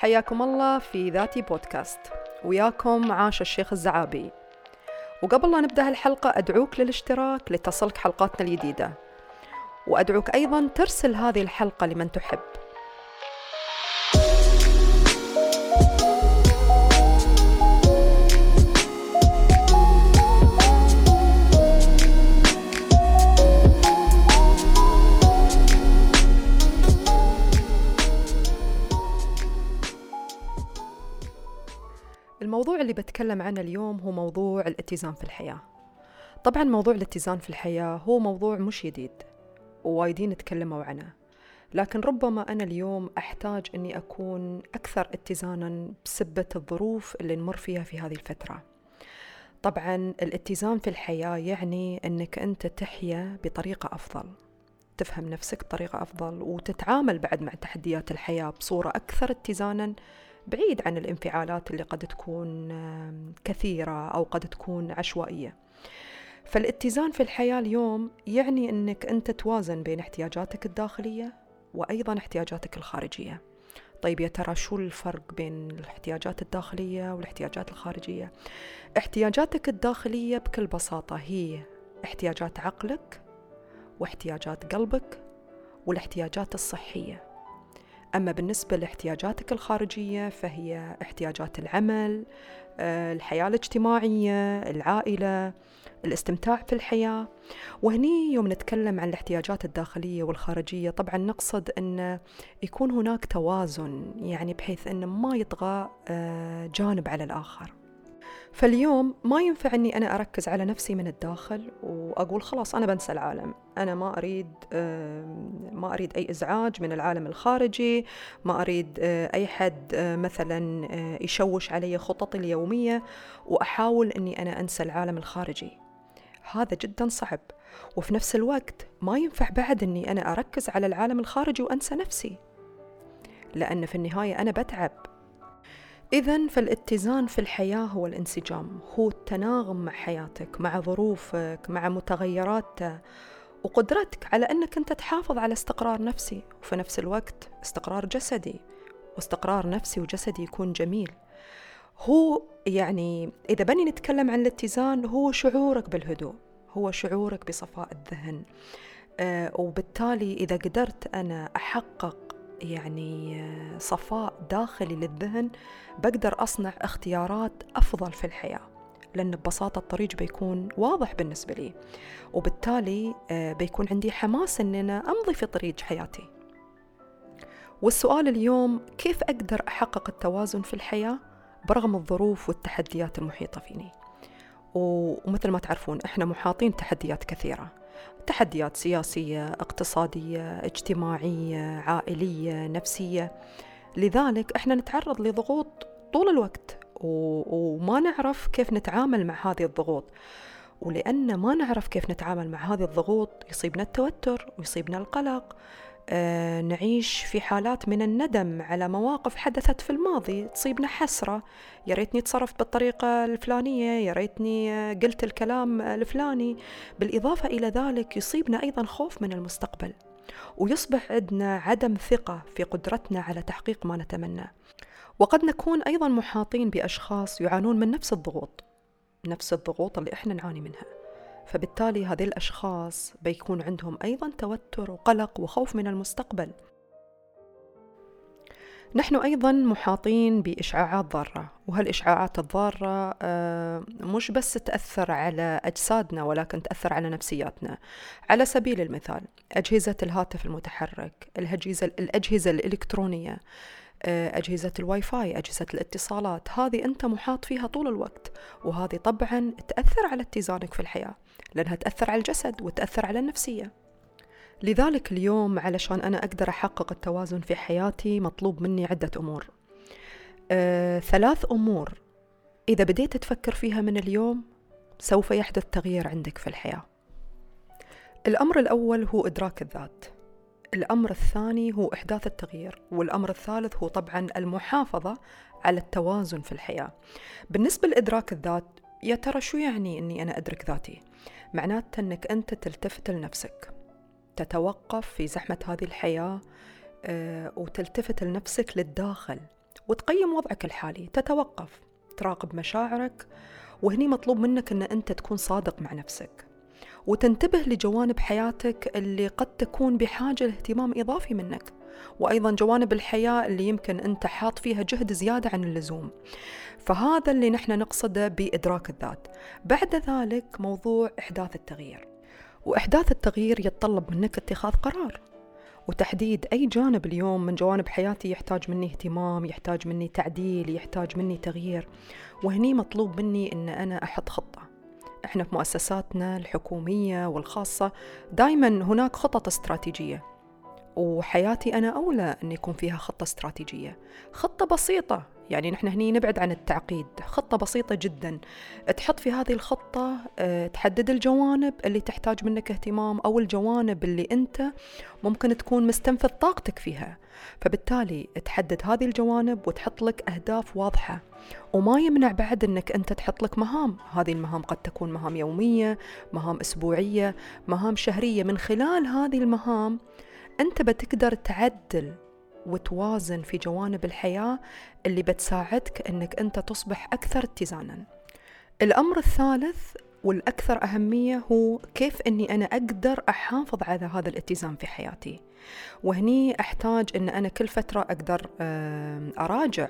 حياكم الله في ذاتي بودكاست. وياكم عاش الشيخ الزعابي. وقبل لا نبدأ هالحلقة أدعوك للاشتراك لتصلك حلقاتنا الجديدة. وأدعوك أيضا ترسل هذه الحلقة لمن تحب. الموضوع اللي بتكلم عنه اليوم هو موضوع الاتزان في الحياة. طبعا موضوع الاتزان في الحياة هو موضوع مش جديد ووايدين تكلموا عنه. لكن ربما أنا اليوم أحتاج أني أكون أكثر اتزانا بسبة الظروف اللي نمر فيها في هذه الفترة. طبعا الاتزان في الحياة يعني أنك أنت تحيا بطريقة أفضل تفهم نفسك بطريقة أفضل وتتعامل بعد مع تحديات الحياة بصورة أكثر اتزانا بعيد عن الانفعالات اللي قد تكون كثيرة أو قد تكون عشوائية. فالاتزان في الحياة اليوم يعني أنك أنت توازن بين احتياجاتك الداخلية وأيضا احتياجاتك الخارجية. طيب يا ترى شو الفرق بين الاحتياجات الداخلية والاحتياجات الخارجية؟ احتياجاتك الداخلية بكل بساطة هي احتياجات عقلك واحتياجات قلبك والاحتياجات الصحية. أما بالنسبة لاحتياجاتك الخارجية فهي احتياجات العمل آه، الحياة الاجتماعية العائلة الاستمتاع في الحياة. وهني يوم نتكلم عن الاحتياجات الداخلية والخارجية طبعا نقصد أن يكون هناك توازن يعني بحيث أن ما يطغى آه، جانب على الآخر. فاليوم ما ينفع اني أنا أركز على نفسي من الداخل وأقول خلاص أنا بنسى العالم. أنا ما أريد ما أريد أي إزعاج من العالم الخارجي ما أريد آه، أي حد آه، مثلا آه، يشوش علي خططي اليومية وأحاول إني أنا أنسى العالم الخارجي. هذا جدا صعب. وفي نفس الوقت ما ينفع بعد إني أنا أركز على العالم الخارجي وأنسى نفسي. لأن في النهاية أنا بتعب. إذا فالاتزان في الحياة هو الانسجام، هو التناغم مع حياتك، مع ظروفك، مع متغيراتها، وقدرتك على أنك أنت تحافظ على استقرار نفسي، وفي نفس الوقت استقرار جسدي، واستقرار نفسي وجسدي يكون جميل. هو يعني إذا بني نتكلم عن الاتزان هو شعورك بالهدوء، هو شعورك بصفاء الذهن، آه وبالتالي إذا قدرت أنا أحقق يعني صفاء داخلي للذهن بقدر أصنع اختيارات أفضل في الحياة لأن ببساطة الطريق بيكون واضح بالنسبة لي. وبالتالي آه، بيكون عندي حماس أن أنا أمضي في طريق حياتي. والسؤال اليوم كيف أقدر أحقق التوازن في الحياة برغم الظروف والتحديات المحيطة فيني؟ ومثل ما تعرفون إحنا محاطين تحديات كثيرة. تحديات سياسية اقتصادية اجتماعية عائلية نفسية. لذلك إحنا نتعرض لضغوط طول الوقت وما نعرف كيف نتعامل مع هذه الضغوط. ولأن ما نعرف كيف نتعامل مع هذه الضغوط يصيبنا التوتر ويصيبنا القلق. نعيش في حالات من الندم على مواقف حدثت في الماضي. تصيبنا حسرة. يا ريتني تصرفت بالطريقة الفلانية يا ريتني آه، قلت الكلام الفلاني. بالإضافة إلى ذلك يصيبنا أيضا خوف من المستقبل ويصبح عندنا عدم ثقة في قدرتنا على تحقيق ما نتمنى. وقد نكون أيضا محاطين بأشخاص يعانون من نفس الضغوط نفس الضغوط اللي إحنا نعاني منها. فبالتالي هذه الأشخاص بيكون عندهم أيضا توتر وقلق وخوف من المستقبل. نحن أيضا محاطين بإشعاعات ضارة وهالإشعاعات الضارة آه، مش بس تأثر على أجسادنا ولكن تأثر على نفسياتنا. على سبيل المثال أجهزة الهاتف المتحرك الأجهزة, الإلكترونية أجهزة الواي فاي أجهزة الاتصالات. هذه أنت محاط فيها طول الوقت وهذه طبعا تأثر على اتزانك في الحياة لأنها تأثر على الجسد وتأثر على النفسية. لذلك اليوم علشان أنا أقدر أحقق التوازن في حياتي مطلوب مني عدة أمور. أه، ثلاث أمور. إذا بديت تفكر فيها من اليوم سوف يحدث تغيير عندك في الحياة. الأمر الأول هو إدراك الذات. الأمر الثاني هو إحداث التغيير والأمر الثالث هو طبعا المحافظة على التوازن في الحياة. بالنسبة لإدراك الذات يا ترى شو يعني أني أنا أدرك ذاتي؟ معناته أنك أنت تلتفت لنفسك تتوقف في زحمة هذه الحياة آه، وتلتفت لنفسك للداخل وتقيم وضعك الحالي تتوقف تراقب مشاعرك وهني مطلوب منك أن أنت تكون صادق مع نفسك. وتنتبه لجوانب حياتك اللي قد تكون بحاجة لاهتمام إضافي منك. وأيضا جوانب الحياة اللي يمكن أنت حاط فيها جهد زيادة عن اللزوم. فهذا اللي نحن نقصده بإدراك الذات. بعد ذلك موضوع إحداث التغيير. وإحداث التغيير يتطلب منك اتخاذ قرار. وتحديد أي جانب اليوم من جوانب حياتي يحتاج مني اهتمام يحتاج مني تعديل يحتاج مني تغيير. وهني مطلوب مني أن أنا أحط خطة. إحنا في مؤسساتنا الحكومية والخاصة دائما هناك خطط استراتيجية وحياتي أنا أولى أن يكون فيها خطة استراتيجية. خطة بسيطة يعني نحن هني نبعد عن التعقيد خطة بسيطة جدا. تحط في هذه الخطة آه، تحدد الجوانب اللي تحتاج منك اهتمام أو الجوانب اللي أنت ممكن تكون مستنفذ طاقتك فيها. فبالتالي تحدد هذه الجوانب وتحط لك أهداف واضحة. وما يمنع بعد أنك أنت تحط لك مهام. هذه المهام قد تكون مهام يومية مهام أسبوعية مهام شهرية. من خلال هذه المهام أنت بتقدر تعدل وتوازن في جوانب الحياة اللي بتساعدك أنك أنت تصبح أكثر اتزانا. الأمر الثالث والأكثر أهمية هو كيف أني أنا أقدر أحافظ على هذا الاتزان في حياتي. وهني أحتاج أن أنا كل فترة أقدر أراجع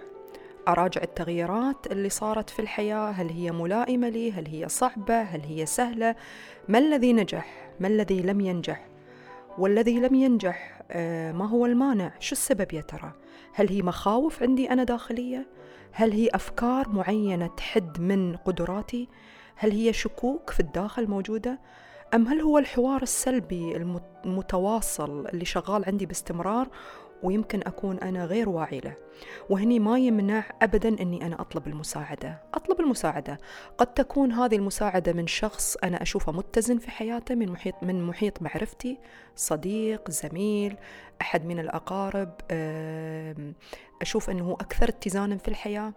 أراجع التغييرات اللي صارت في الحياة. هل هي ملائمة لي؟ هل هي صعبة؟ هل هي سهلة؟ ما الذي نجح؟ ما الذي لم ينجح؟ والذي لم ينجح آه، ما هو المانع؟ شو السبب يا ترى؟ هل هي مخاوف عندي أنا داخلية؟ هل هي أفكار معينة تحد من قدراتي؟ هل هي شكوك في الداخل موجودة؟ أم هل هو الحوار السلبي المتواصل اللي شغال عندي باستمرار ويمكن أكون أنا غير واعي له؟ وهني ما يمنع أبدا أني أنا أطلب المساعدة. أطلب المساعدة. قد تكون هذه المساعدة من شخص أنا أشوفه متزن في حياته من محيط, من محيط معرفتي صديق زميل أحد من الأقارب أشوف أنه أكثر اتزانا في الحياة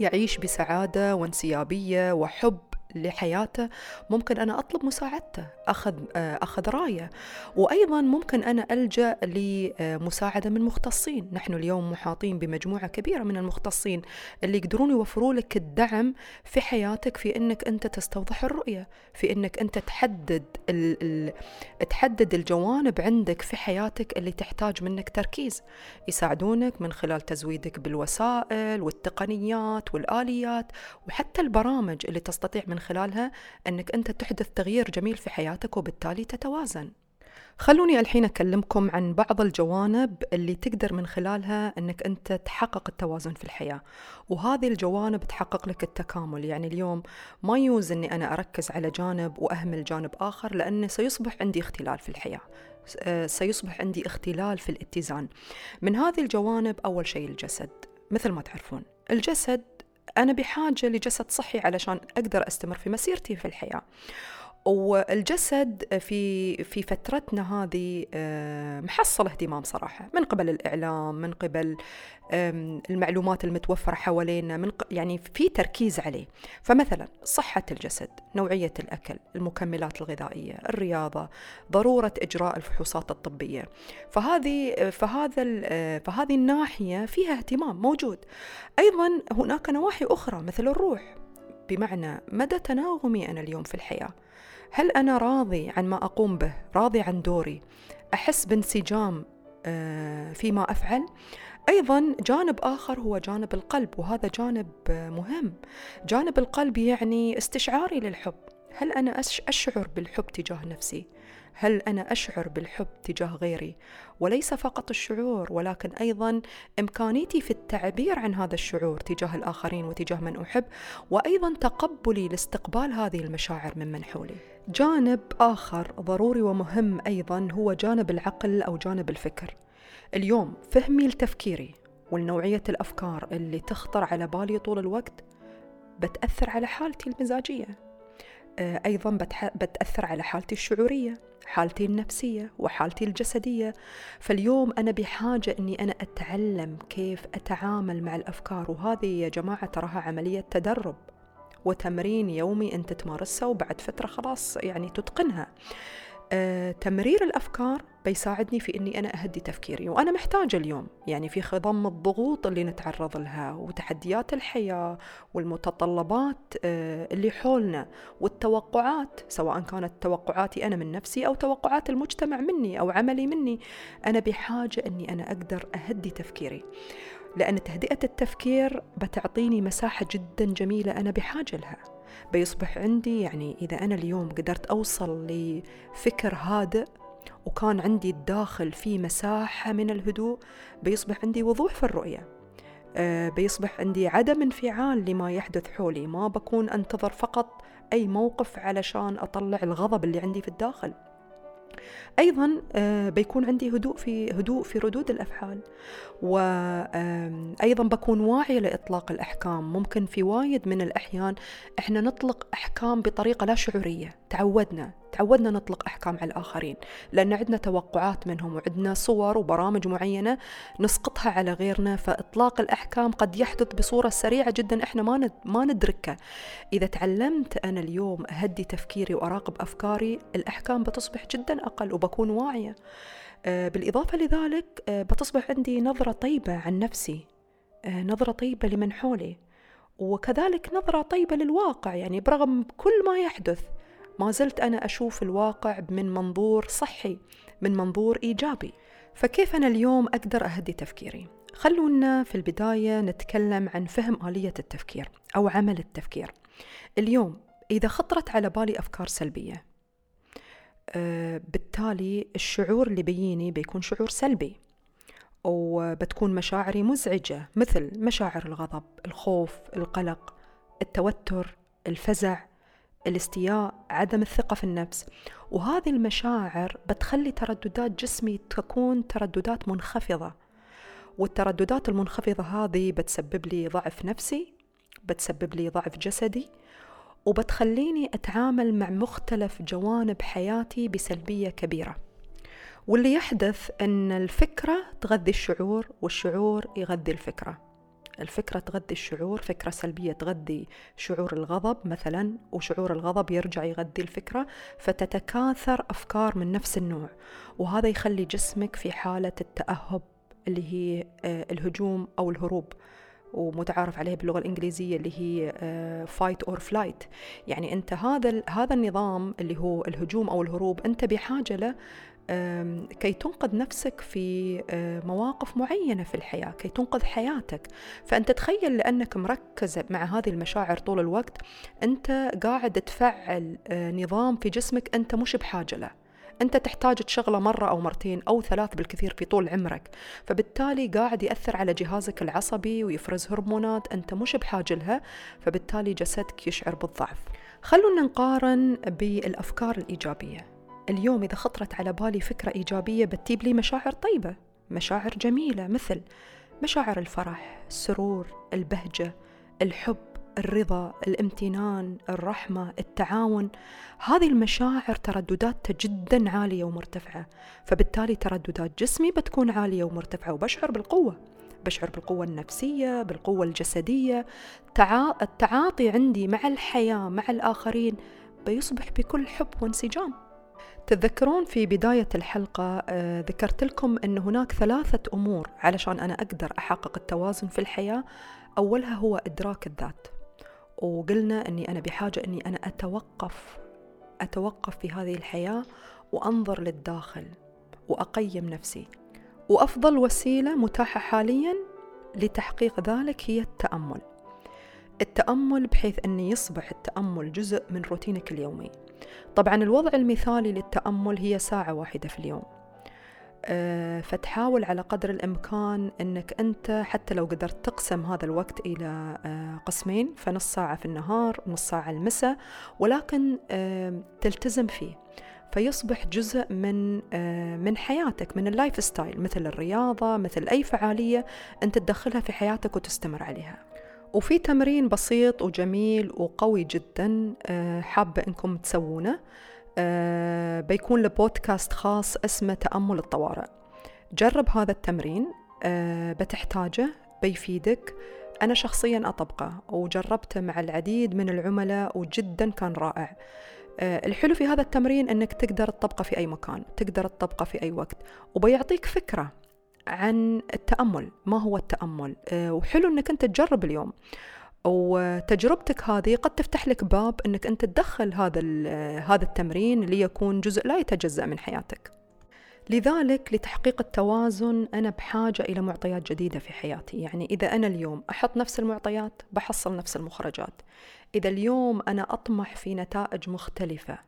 يعيش بسعادة وانسيابية وحب لحياته ممكن أنا أطلب مساعدته أخذ أخذ راية. وأيضا ممكن أنا ألجأ لمساعدة من مختصين. نحن اليوم محاطين بمجموعة كبيرة من المختصين اللي يقدرون يوفروا لك الدعم في حياتك في أنك أنت تستوضح الرؤية في أنك أنت تحدد ال ال تحدد الجوانب عندك في حياتك اللي تحتاج منك تركيز. يساعدونك من خلال تزويدك بالوسائل والتقنيات والآليات وحتى البرامج اللي تستطيع من من خلالها أنك أنت تحدث تغيير جميل في حياتك وبالتالي تتوازن. خلوني الحين أكلمكم عن بعض الجوانب اللي تقدر من خلالها أنك أنت تحقق التوازن في الحياة. وهذه الجوانب تحقق لك التكامل. يعني اليوم ما يوز أني أنا أركز على جانب وأهمل جانب آخر لأنه سيصبح عندي اختلال في الحياة. سيصبح عندي اختلال في الاتزان. من هذه الجوانب أول شيء الجسد مثل ما تعرفون. الجسد أنا بحاجة لجسد صحي علشان أقدر أستمر في مسيرتي في الحياة. والجسد في في فترتنا هذه آه، محصل اهتمام صراحة من قبل الإعلام من قبل المعلومات المتوفرة حوالينا من يعني في تركيز عليه. فمثلا صحة الجسد نوعية الأكل المكملات الغذائية الرياضة ضرورة إجراء الفحوصات الطبية. فهذه فهذا آه، فهذه الناحية فيها اهتمام موجود. أيضا هناك نواحي أخرى مثل الروح. بمعنى مدى تناغمي أنا اليوم في الحياة؟ هل أنا راضي عن ما أقوم به؟ راضي عن دوري؟ أحس بانسجام آه، فيما أفعل؟ أيضا جانب آخر هو جانب القلب وهذا جانب آه، مهم. جانب القلب يعني استشعاري للحب. هل أنا أشعر بالحب تجاه نفسي؟ هل أنا أشعر بالحب تجاه غيري؟ وليس فقط الشعور ولكن أيضا إمكانيتي في التعبير عن هذا الشعور تجاه الآخرين وتجاه من أحب وأيضا تقبلي لاستقبال هذه المشاعر ممن حولي. جانب آخر ضروري ومهم أيضا هو جانب العقل أو جانب الفكر. اليوم فهمي لتفكيري والنوعيه الأفكار اللي تخطر على بالي طول الوقت بتأثر على حالتي المزاجية. آه، أيضا بتأثر على حالتي الشعورية حالتي النفسية وحالتي الجسدية. فاليوم أنا بحاجة إني أنا أتعلم كيف أتعامل مع الأفكار. وهذه يا جماعة تراها عملية تدرب وتمرين يومي أنت تمارسها وبعد فترة خلاص يعني تتقنها. تمرير الأفكار بيساعدني في أني أنا أهدي تفكيري وأنا محتاجة اليوم. يعني في خضم الضغوط اللي نتعرض لها وتحديات الحياة والمتطلبات آه، اللي حولنا والتوقعات سواء كانت توقعاتي أنا من نفسي أو توقعات المجتمع مني أو عملي مني. أنا بحاجة أني أنا أقدر أهدي تفكيري. لأن تهدئة التفكير بتعطيني مساحة جدا جميلة أنا بحاجة لها. بيصبح عندي يعني إذا أنا اليوم قدرت أوصل لفكر هادئ وكان عندي الداخل في مساحة من الهدوء بيصبح عندي وضوح في الرؤية. أه بيصبح عندي عدم انفعال لما يحدث حولي. ما بكون أنتظر فقط أي موقف علشان أطلع الغضب اللي عندي في الداخل. أيضا آه، بيكون عندي هدوء في هدوء في ردود الأفعال. وأيضا بكون واعية لإطلاق الأحكام. ممكن في وايد من الأحيان إحنا نطلق أحكام بطريقة لا شعورية. تعودنا تعودنا نطلق أحكام على الآخرين. لأن عندنا توقعات منهم وعندنا صور وبرامج معينة نسقطها على غيرنا فإطلاق الأحكام قد يحدث بصورة سريعة جدا إحنا ما ما ندركها. إذا تعلمت أنا اليوم أهدي تفكيري وأراقب أفكاري الأحكام بتصبح جدا أقل وبكون واعية. آه، بالإضافة لذلك آه، بتصبح عندي نظرة طيبة عن نفسي آه، نظرة طيبة لمن حولي وكذلك نظرة طيبة للواقع. يعني برغم كل ما يحدث ما زلت أنا أشوف الواقع من منظور صحي من منظور إيجابي. فكيف أنا اليوم أقدر أهدي تفكيري؟ خلونا في البداية نتكلم عن فهم آلية التفكير أو عمل التفكير. اليوم إذا خطرت على بالي أفكار سلبية آه، بالتالي الشعور اللي بيجيني بيكون شعور سلبي وبتكون مشاعري مزعجة مثل مشاعر الغضب الخوف القلق التوتر الفزع. الاستياء عدم الثقة في النفس. وهذه المشاعر بتخلي ترددات جسمي تكون ترددات منخفضة. والترددات المنخفضة هذه بتسبب لي ضعف نفسي بتسبب لي ضعف جسدي وبتخليني أتعامل مع مختلف جوانب حياتي بسلبية كبيرة. واللي يحدث أن الفكرة تغذي الشعور والشعور يغذي الفكرة. الفكرة تغذي الشعور فكرة سلبية تغذي شعور الغضب مثلا وشعور الغضب يرجع يغذي الفكرة فتتكاثر أفكار من نفس النوع. وهذا يخلي جسمك في حالة التأهب اللي هي آه، الهجوم أو الهروب ومتعارف عليه باللغة الإنجليزية اللي هي fight or flight يعني أنت هذا هذا النظام اللي هو الهجوم أو الهروب أنت بحاجة له كي تنقذ نفسك في مواقف معينة في الحياة كي تنقذ حياتك. فأنت تخيل لأنك مركز مع هذه المشاعر طول الوقت أنت قاعد تفعل نظام في جسمك أنت مش بحاجة له. أنت تحتاج تشغله مرة أو مرتين أو ثلاث بالكثير في طول عمرك. فبالتالي قاعد يأثر على جهازك العصبي ويفرز هرمونات أنت مش بحاجة لها فبالتالي جسدك يشعر بالضعف. خلونا نقارن بالأفكار الإيجابية. اليوم إذا خطرت على بالي فكرة إيجابية بتجيب لي مشاعر طيبة مشاعر جميلة مثل مشاعر الفرح السرور البهجة الحب الرضا الامتنان الرحمة التعاون. هذه المشاعر تردداتها جدا عالية ومرتفعة فبالتالي ترددات جسمي بتكون عالية ومرتفعة وبشعر بالقوة. بشعر بالقوة النفسية بالقوة الجسدية. التعاطي عندي مع الحياة مع الآخرين بيصبح بكل حب وانسجام. تتذكرون في بداية الحلقة آه، ذكرت لكم أن هناك ثلاثة أمور علشان أنا أقدر أحقق التوازن في الحياة. أولها هو إدراك الذات. وقلنا أني أنا بحاجة أني أنا أتوقف أتوقف في هذه الحياة وأنظر للداخل وأقيم نفسي. وأفضل وسيلة متاحة حاليا لتحقيق ذلك هي التأمل. التأمل بحيث أن يصبح التأمل جزء من روتينك اليومي. طبعا الوضع المثالي للتأمل هي ساعة واحدة في اليوم. آه، فتحاول على قدر الإمكان أنك أنت حتى لو قدرت تقسم هذا الوقت إلى آه، قسمين فنص ساعة في النهار نص ساعة المساء ولكن تلتزم فيه. فيصبح جزء من من حياتك من ال life style مثل الرياضة مثل أي فعالية أنت تدخلها في حياتك وتستمر عليها. وفي تمرين بسيط وجميل وقوي جدا آه، حابة إنكم تسوونه. آه، بيكون لبودكاست خاص اسمه تأمل الطوارئ. جرب هذا التمرين آه، بتحتاجه بيفيدك. أنا شخصيا أطبقه وجربته مع العديد من العملاء وجدا كان رائع. الحلو في هذا التمرين أنك تقدر تطبقه في أي مكان تقدر تطبقه في أي وقت وبيعطيك فكرة. عن التأمل ما هو التأمل آه، وحلو أنك أنت تجرب اليوم وتجربتك هذه قد تفتح لك باب إنك أنت تدخل هذا هذا التمرين ليكون جزء لا يتجزأ من حياتك. لذلك لتحقيق التوازن أنا بحاجة إلى معطيات جديدة في حياتي، يعني إذا أنا اليوم أحط نفس المعطيات بحصل نفس المخرجات. إذا اليوم أنا أطمح في نتائج مختلفة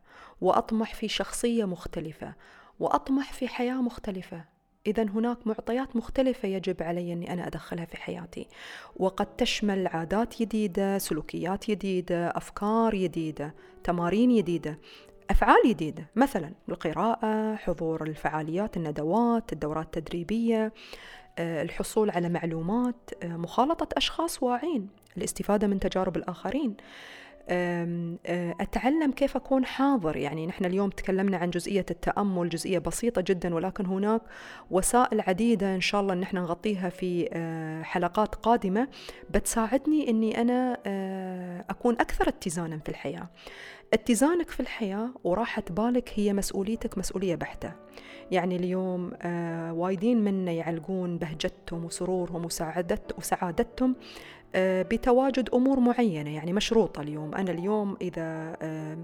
وأطمح في شخصية مختلفة وأطمح في حياة مختلفة إذا هناك معطيات مختلفة يجب علي أني أنا أدخلها في حياتي. وقد تشمل عادات جديدة سلوكيات جديدة أفكار جديدة تمارين جديدة أفعال جديدة مثلا القراءة حضور الفعاليات الندوات الدورات التدريبية آه، الحصول على معلومات آه، مخالطة أشخاص واعين الاستفادة من تجارب الآخرين. أتعلم كيف أكون حاضر. يعني نحن اليوم تكلمنا عن جزئية التأمل جزئية بسيطة جدا ولكن هناك وسائل عديدة إن شاء الله أن إحنا نغطيها في حلقات قادمة. بتساعدني أني أنا أكون أكثر اتزانا في الحياة. اتزانك في الحياة وراحة بالك هي مسؤوليتك مسؤولية بحتة. يعني اليوم وايدين منا يعلقون بهجتهم وسرورهم وسعادت وسعادتهم. بتواجد أمور معينة يعني مشروطة اليوم. أنا اليوم إذا آه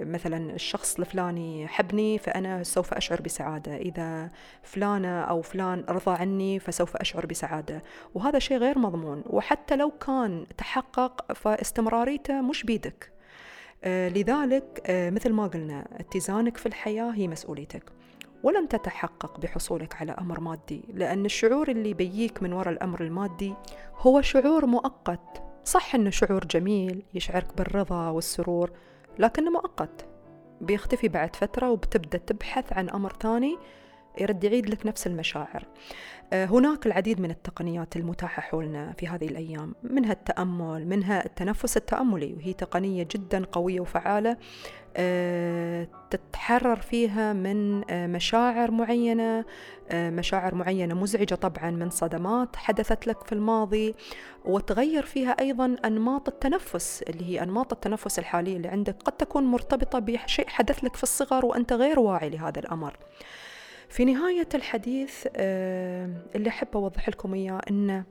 مثلا الشخص الفلاني حبني فأنا سوف أشعر بسعادة. إذا فلانة أو فلان رضى عني فسوف أشعر بسعادة. وهذا شيء غير مضمون. وحتى لو كان تحقق فاستمراريته مش بيدك. آه لذلك آه مثل ما قلنا اتزانك في الحياة هي مسؤوليتك. ولن تتحقق بحصولك على أمر مادي لأن الشعور اللي بيجيك من وراء الأمر المادي هو شعور مؤقت. صح أنه شعور جميل يشعرك بالرضا والسرور لكنه مؤقت. بيختفي بعد فترة وبتبدأ تبحث عن أمر ثاني يرد يعيد لك نفس المشاعر. هناك العديد من التقنيات المتاحة حولنا في هذه الأيام منها التأمل منها التنفس التأملي وهي تقنية جدا قوية وفعالة آه، تتحرر فيها من آه، مشاعر معينة مشاعر معينة مزعجة طبعا من صدمات حدثت لك في الماضي وتغير فيها أيضا أنماط التنفس اللي هي أنماط التنفس الحالية اللي عندك قد تكون مرتبطة بشيء حدث لك في الصغر وأنت غير واعي لهذا الأمر. في نهاية الحديث آه، اللي أحب أوضح لكم إياه أن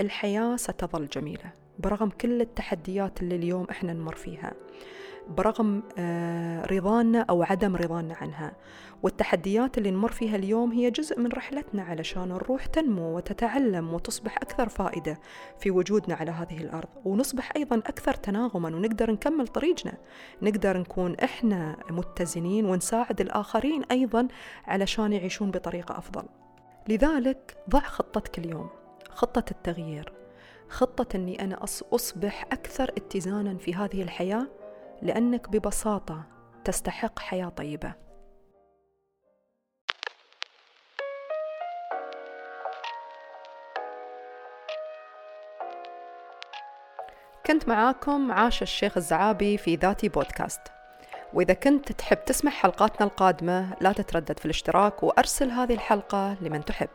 الحياة ستظل جميلة برغم كل التحديات اللي اليوم إحنا نمر فيها. برغم آه، رضانا أو عدم رضانا عنها. والتحديات اللي نمر فيها اليوم هي جزء من رحلتنا علشان الروح تنمو وتتعلم وتصبح أكثر فائدة في وجودنا على هذه الأرض. ونصبح أيضا أكثر تناغما ونقدر نكمل طريقنا. نقدر نكون إحنا متزنين ونساعد الآخرين أيضا علشان يعيشون بطريقة أفضل. لذلك ضع خطتك اليوم. خطة التغيير. خطة أني أنا أصبح أكثر اتزانا في هذه الحياة لأنك ببساطة تستحق حياة طيبة. كنت معاكم عاش الشيخ الزعابي في ذاتي بودكاست. وإذا كنت تحب تسمع حلقاتنا القادمة لا تتردد في الاشتراك وأرسل هذه الحلقة لمن تحب.